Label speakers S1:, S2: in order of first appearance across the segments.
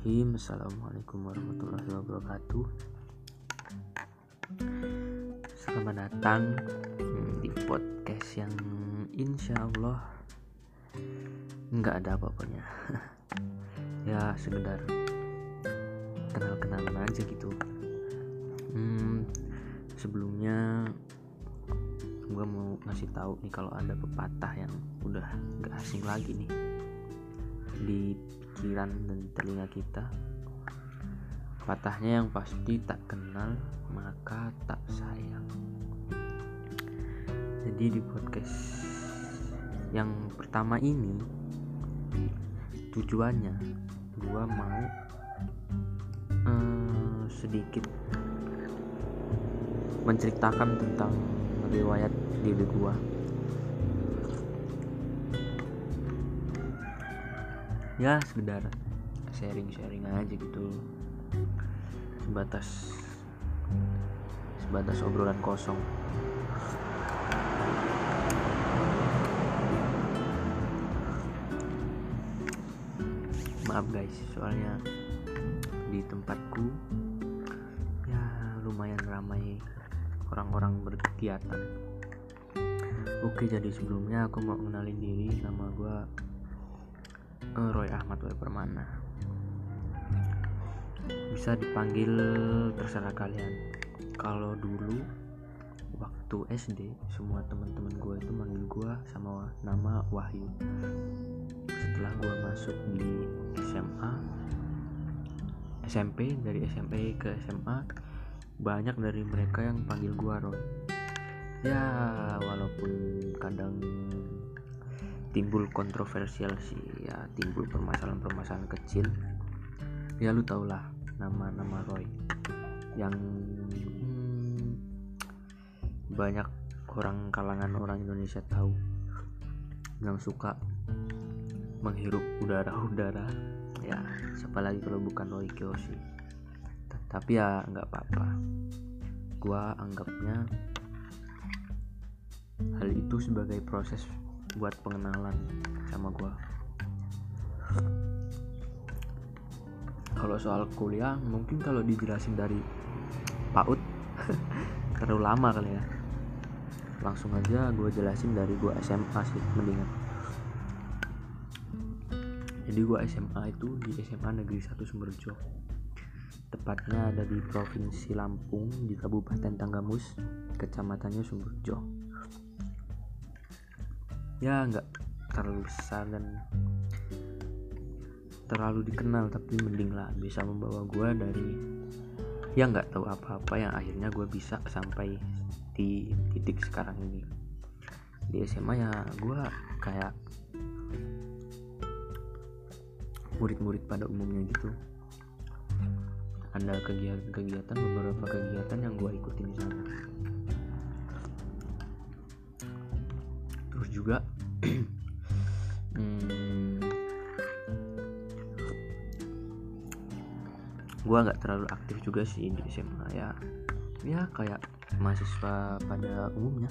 S1: Bismillahirrahmanirrahim. Assalamualaikum warahmatullahi wabarakatuh. Selamat datang hmm, di podcast yang insya Allah nggak ada apa-apanya. Ya sekedar kenal-kenalan aja gitu. Hmm, Sebelumnya gue mau ngasih tahu nih kalau ada pepatah yang udah gak asing lagi nih di pikiran dan telinga kita. Patahnya yang pasti tak kenal maka tak sayang. Jadi di podcast yang pertama ini tujuannya gua mau eh, sedikit menceritakan tentang riwayat diri gua ya sekedar sharing-sharing aja gitu. Sebatas sebatas obrolan kosong. Maaf guys soalnya di tempatku ya lumayan ramai orang-orang berkegiatan. Oke jadi sebelumnya aku mau kenalin diri. Nama gue Roy Ahmad W Permana bisa dipanggil terserah kalian. Kalau dulu waktu SD semua teman-teman gue itu manggil gue sama nama Wahyu. Setelah gue masuk di SMA SMP dari SMP ke SMA banyak dari mereka yang panggil gue Roy. Ya walaupun kadang timbul kontroversial sih ya timbul permasalahan-permasalahan kecil. Ya lu tau lah nama-nama Roy yang hmm, banyak orang kalangan orang Indonesia tahu yang suka menghirup udara-udara. Ya siapa lagi kalau bukan Roy Kiyoshi tapi ya nggak apa-apa. Gua anggapnya hal itu sebagai proses buat pengenalan sama gua. Kalau soal kuliah mungkin kalau dijelasin dari PAUD terlalu lama kali ya. Langsung aja gue jelasin dari gue SMA sih mendingan. Jadi gue SMA itu di SMA Negeri 1 Sumberjo tepatnya ada di Provinsi Lampung di Kabupaten Tanggamus kecamatannya Sumberjo ya nggak terlalu besar dan terlalu dikenal tapi mending lah bisa membawa gue dari ya nggak tahu apa-apa yang akhirnya gue bisa sampai di titik sekarang ini. Di SMA ya gue kayak murid-murid pada umumnya gitu. Ada kegiatan-kegiatan beberapa kegiatan yang gue ikutin di sana terus juga hmm, gue nggak terlalu aktif juga sih di SMA ya. Ya kayak mahasiswa pada umumnya.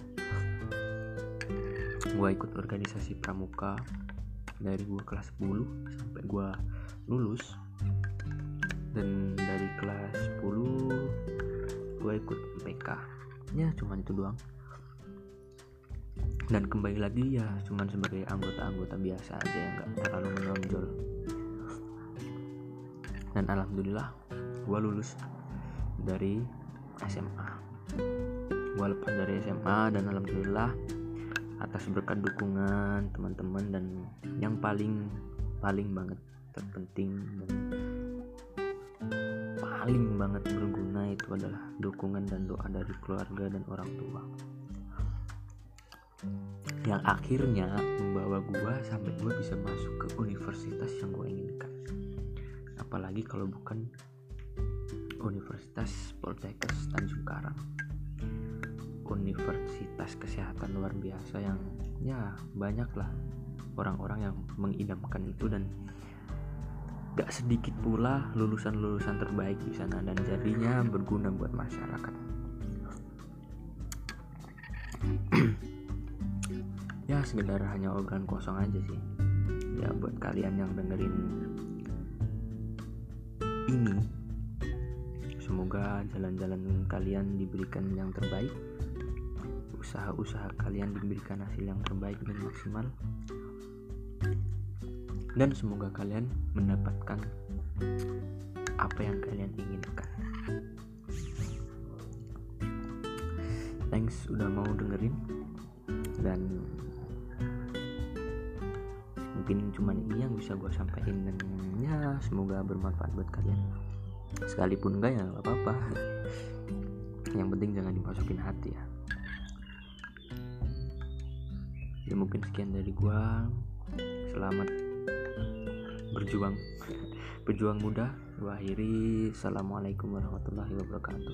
S1: Gue ikut organisasi pramuka dari gue kelas 10 sampai gue lulus. Dan dari kelas 10 gue ikut PK ya cuman itu doang dan kembali lagi ya cuman sebagai anggota-anggota biasa aja yang gak terlalu menonjol. Dan alhamdulillah gue lulus dari SMA gue lepas dari SMA dan alhamdulillah atas berkat dukungan teman-teman dan yang paling paling banget terpenting dan paling banget berguna itu adalah dukungan dan doa dari keluarga dan orang tua yang akhirnya membawa gue sampai gue bisa masuk ke universitas yang gue inginkan. Apalagi kalau bukan Universitas Poltekkes Tanjung Karang. Universitas kesehatan luar biasa yang ya banyak lah orang-orang yang mengidamkan itu dan gak sedikit pula lulusan-lulusan terbaik di sana dan jadinya berguna buat masyarakat ya sekedar hanya obrolan kosong aja sih. Ya buat kalian yang dengerin ini semoga jalan-jalan kalian diberikan yang terbaik. Usaha-usaha kalian diberikan hasil yang terbaik dan maksimal. Dan semoga kalian mendapatkan apa yang kalian inginkan. Thanks udah mau dengerin. Dan mungkin cuman ini yang bisa gue sampaikan dan ya semoga bermanfaat buat kalian. Sekalipun enggak ya gak apa-apa. Yang penting jangan dimasukin hati ya. Ya mungkin sekian dari gua. Selamat berjuang. Berjuang muda gua akhiri. Assalamualaikum warahmatullahi wabarakatuh